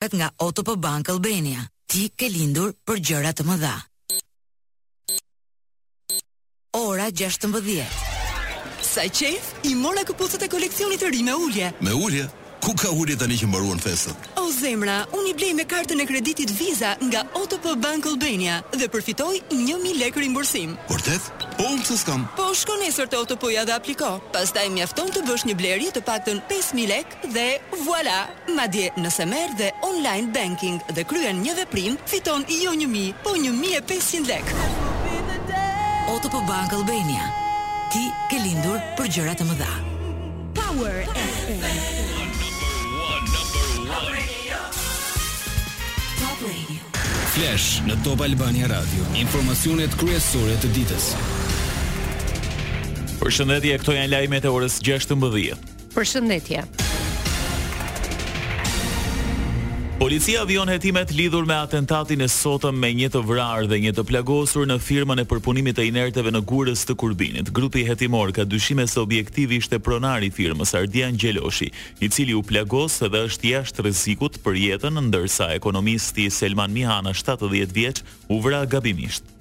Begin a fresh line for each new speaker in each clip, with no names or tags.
Flet nga OTP Bank Albania Ti ke lindur për gjëra të mëdha Ora 16
Sa qejf, i mora këpucët e koleksionit të ri me ulje.
Me ulje? Ku ka ulje tani që mbaruan festat?
O zemra, unë i blej me kartën e kreditit Visa nga OTP Bank Albania dhe përfitoj 1000 lekë rimbursim.
Vërtet? Po unë pse s'kam?
Po shko nesër te OTP-ja dhe apliko. Pastaj mjafton të bësh një blerje të paktën 5000 lekë. Dhe voilà! Madje nëse merr dhe online banking dhe kryen një veprim, fiton jo një mijë, po një mijë e pesëqind lekë!
OTP Bank Albania, Ti ke lindur për gjëra të mëdha.
Power FM.
Flash në Top Albania Radio, informacionet kryesore të ditës.
Përshëndetje, këto janë lajmet e orës 16. Policia vijon hetimet lidhur me atentatin e sotëm me një të vrarë dhe një të plagosur në firmën e përpunimit të inerteve në Gurës të Kurbinit. Grupi hetimor ka dyshime se objektiv ishte pronari i firmës, Ardian Gjeloshi, i cili u plagos dhe është jashtë rrezikut për jetën, ndërsa ekonomisti Selman Mihana, shtatëdhjetë vjeç, u vra gabimisht.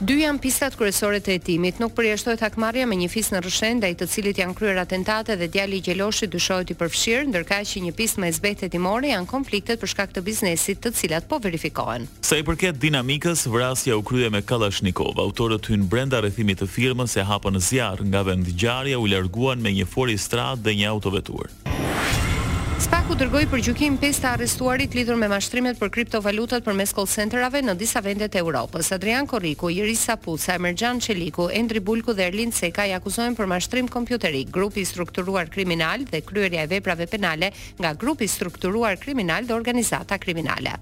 Dy janë pistat kryesore të hetimit. Nuk përjashtohet hakmarrja me një fis në Rrëshen, ndaj të cilit janë kryer atentate dhe djali i Gjeloshit dyshohet i përfshirë, ndërkaq që një pistë më e zbehtë hetimore janë konfliktet për shkak të biznesit, të cilat po verifikohen.
Sa i përket dinamikës, vrasja u krye me kallashnikov. Autorët hynë brenda rrethimit të firmës e hapën zjarr, nga vendngjarja u larguan me një fuoristradë dhe një autoveturë.
SPAK-u dërgoi për gjykim pesë të arrestuarit lidhur me mashtrimet për kriptovalutat përmes call center-ave në disa vende të Europës. Adrian Korriku, Irisa Puca, Emerxhan Çeliku, Endri Bulku dhe Erlind Sekaj akuzohen për mashtrim kompjuterik, grup i strukturuar kriminal dhe kryerja e veprave penale nga grup i strukturuar kriminal dhe organizata kriminale.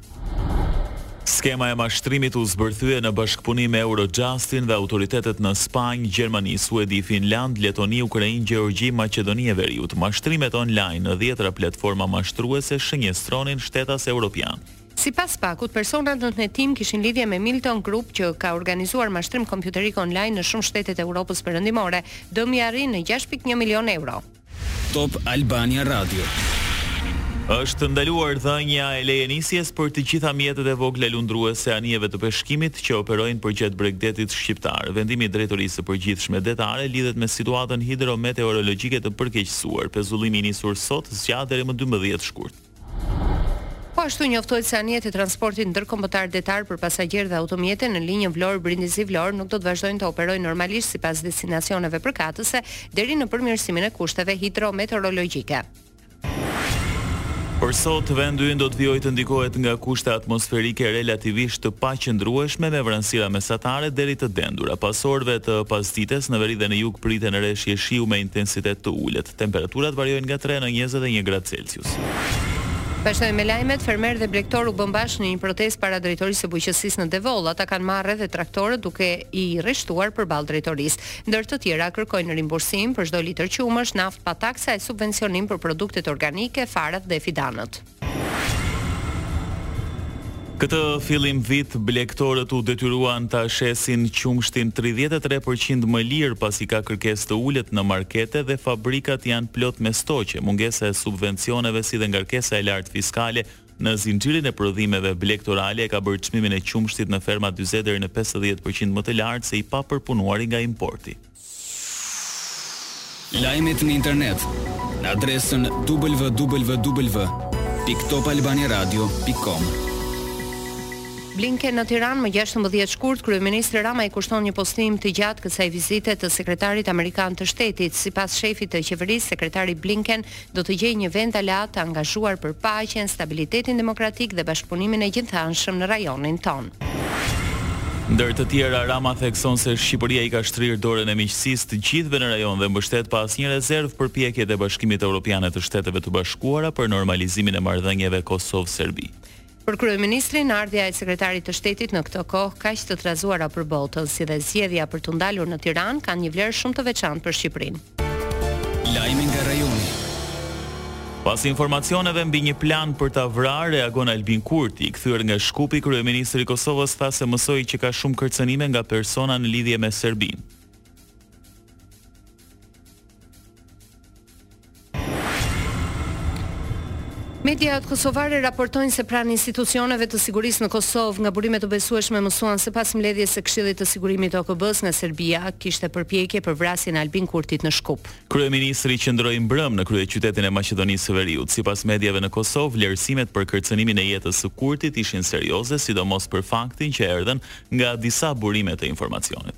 Skema e mashtrimit u zbërthye në bashkëpunim me Eurojust-in dhe autoritetet në Spanjë, Gjermani, Suedi, Finlandë, Letoni, Ukrainë, Gjeorgji, Maqedoni e Veriut. Mashtrimet online në dhjetëra platforma mashtruese shënjestronin shtetas
europianë. Sipas SPAK-ut, personat nën hetim kishin lidhje me Milton Group që ka organizuar mashtrim kompjuterik online në shumë shtete të Europës Perëndimore. Dëmi arrin në gjashtë pikë një milionë euro.
Top Albania Radio.
Është ndaluar dhënia e lejenisjes për të gjitha mjetet e vogla lundruese e anijeve të peshkimit që operojnë përgjatë bregdetit shqiptar. Vendimi i Drejtorisë së Përgjithshme Detare lidhet me situatën hidrometeorologjike të përkeqësuar. Pezullimi i nisur sot zgjat deri më dymbëdhjetë shkurt.
Po ashtu njoftohet se anijet e transportit ndërkombëtar detar për pasagjerë dhe automjete në linjën Vlorë-Brindisi-Vlorë nuk do të vazhdojnë të operojnë normalisht sipas destinacioneve përkatëse deri në përmirësimin e kushteve hidrometeorologjike.
Për sot, vendi ynë do të vijojë të ndikohet nga kushte atmosferike relativisht të paqëndrueshme me vranësira mesatare deri të dendura. Pas orëve të pasdites, në veri dhe në jug priten reshje shiu me intensitet të ulët. Temperaturat variojnë nga tre në njëzet e një gradë Celsius.
Vazhdojmë me lajmet, fermerë dhe blegtorë u bënë bashkë në një protestë para drejtorisë së bujqësisë në Devoll. Ata kanë marrë edhe traktorët duke i rreshtuar përballë drejtorisë. Ndër të tjera, kërkojnë rimbursim për çdo litër qumësht, naftë pa taksa e subvencionim për produktet organike, farat dhe fidanët.
Këtë fillim vit, blegtorët u detyruan ta shesin qumështin tridhjetë e tre për qind më lirë pasi ka kërkesë të ulët në markete dhe fabrikat janë plot me stoqe, mungesa e subvencioneve si dhe ngarkesa e lartë fiskale në zinxhirin e prodhimeve blegtorale e ka bërë çmimin e qumështit në ferma dyzet deri në pesëdhjetë për qind më të lartë se i papërpunuari nga importi.
Lajmet në internet në adresën www.topalbaniaradio.com.
Blinken në Tiranë më gjashtëmbëdhjetë shkurt, kryeministri Rama i kushton një postim të gjatë kësaj vizite të sekretarit amerikan të shtetit. Sipas shefit të qeverisë, sekretari Blinken do të gjejë një vend aleat të angazhuar për paqen, stabilitetin demokratik dhe bashkëpunimin e gjithanshëm në rajonin tonë.
Ndër të tjera, Rama thekson se Shqipëria i ka shtrirë dorën e miqësisë të gjithëve në rajon dhe mbështet pa asnjë rezervë përpjekjet e Bashkimit Europian e të Shteteve të Bashkuara për normalizimin e marrëdhënieve Kosovë-Serbi.
Për kryeministrin, ardhja e sekretarit të shtetit në këto kohë kaq të trazuara për botën, si dhe zgjedhja për t'u ndalur në Tiranë kanë një vlerë shumë të veçantë për Shqipërinë.
Lajme nga rajoni.
Pas informacioneve mbi një plan për ta vrarë, reagon Albin Kurti. I kthyer nga Shkupi, kryeministri i Kosovës tha se mësoi që ka shumë kërcënime nga persona në lidhje me Serbinë.
Mediat kosovare raportojnë se pranë institucioneve të sigurisë në Kosovë, nga burime të besueshme mësuan se pas mbledhjes së Këshillit të Sigurimit të OKB-së nga Serbia, kishte përpjekje për vrasjen e Albin Kurtit në Shkup.
Kryeministri qëndroi mbrëmë në kryeqytetin e Maqedonisë së Veriut. Sipas mediave në Kosovë, vlerësimet për kërcënimin e jetës së Kurtit ishin serioze, sidomos për faktin që erdhën nga disa burime të informacionit.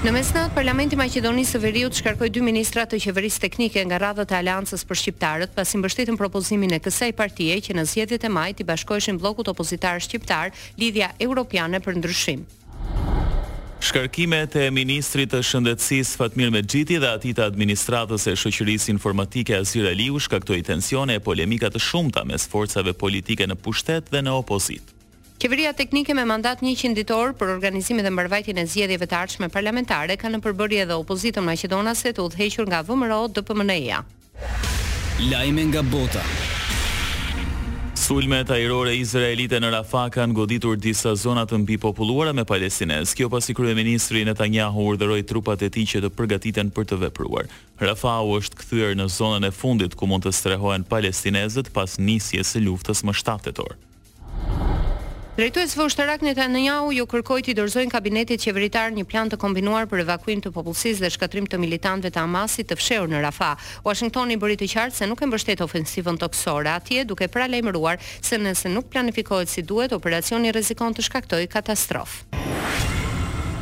Në mesnatë, parlamenti i Maqedonisë së Veriut shkarkoi dy ministra të qeverisë teknike nga radhët e Aleancës për Shqiptarët, pasi mbështetën propozimin e kësaj partie që në zgjedhjet e majit t'i bashkoheshin bllokut opozitar shqiptar Lidhja Europiane për Ndryshim.
Shkarkimet e ministrit të Shëndetësisë Fatmir Mexhiti dhe atij të Administratës e Shoqërisë Informatike Azir Aliu shkaktoi tensione e polemika të shumta mes forcave politike në pushtet dhe në opozitë.
Qeveria teknike me mandat njëqind ditor për organizimin dhe mbarëvajtjen e zgjedhjeve të ardhshme parlamentare ka në përbërje edhe opozitën maqedonase të udhëhequr nga VMRO-DPMNE-ja.
Lajme nga bota
Sulmet ajrore izraelite në Rafah kanë goditur disa zona të mbipopulluara me palestinezë, kjo pasi kryeministri Netanyahu urdhëroi trupat e tij që të përgatiten për të vepruar. Rafahu është kthyer në zonën e fundit ku mund të strehohen palestinezët pas nisjes së luftës më shtatë
tetor. Drejtuesve ushtarakë Netanyahu u kërkoi t'i dorëzojnë kabinetit qeveritar një plan të kombinuar për evakuim të popullsisë dhe shkatërrim të militantëve të Hamasit të fshehur në Rafah. Uashingtoni bëri të qartë se nuk e mbështet ofensivën tokësore atje, duke paralajmëruar se nëse nuk planifikohet si duhet, operacioni rrezikon të shkaktojë katastrofë.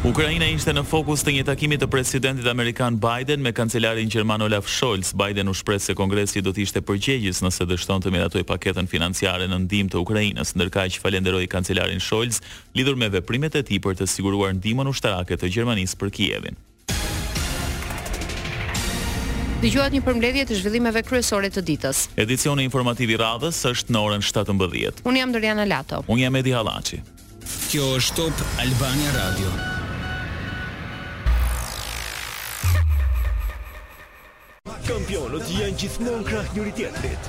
Ukraina ishte në fokus të një takimi të presidentit amerikan Biden me kancelarin gjerman Olaf Scholz. Biden u shpreh se Kongresi do të ishte përgjegjës nëse dështon të miratojë paketën financiare në ndihmë të Ukrainës. Ndërkaq, falenderoi kancelarin Scholz lidhur me veprimet e tij për të siguruar ndihmën ushtarake të Gjermanisë për Kievin.
Dëgjuat një përmbledhje të zhvillimeve kryesore të ditës.
Edicioni informativ i radhës është në orën shtatëmbëdhjetë.
Unë jam Doriana Lato.
Unë jam Edi Hallaçi.
Kjo është Top Albania Radio.
Kampionët janë gjithmonë krah njëri-tjetrit.